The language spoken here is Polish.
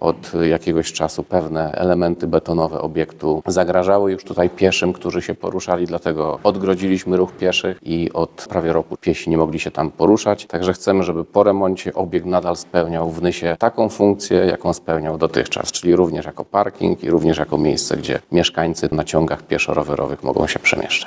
od jakiegoś czasu pewne elementy betonowe obiektu zagrażały już tutaj pieszym, którzy się poruszali, dlatego odgrodziliśmy ruch pieszych i od prawie roku piesi nie mogli się tam poruszać. Także chcemy, żeby po remoncie obiekt nadal spełniał w Nysie taką funkcję, jaką spełniał dotychczas, czyli również jako parking i również jako miejsce, gdzie mieszkańcy na ciągach pieszo-rowerowych mogą się przemieszczać.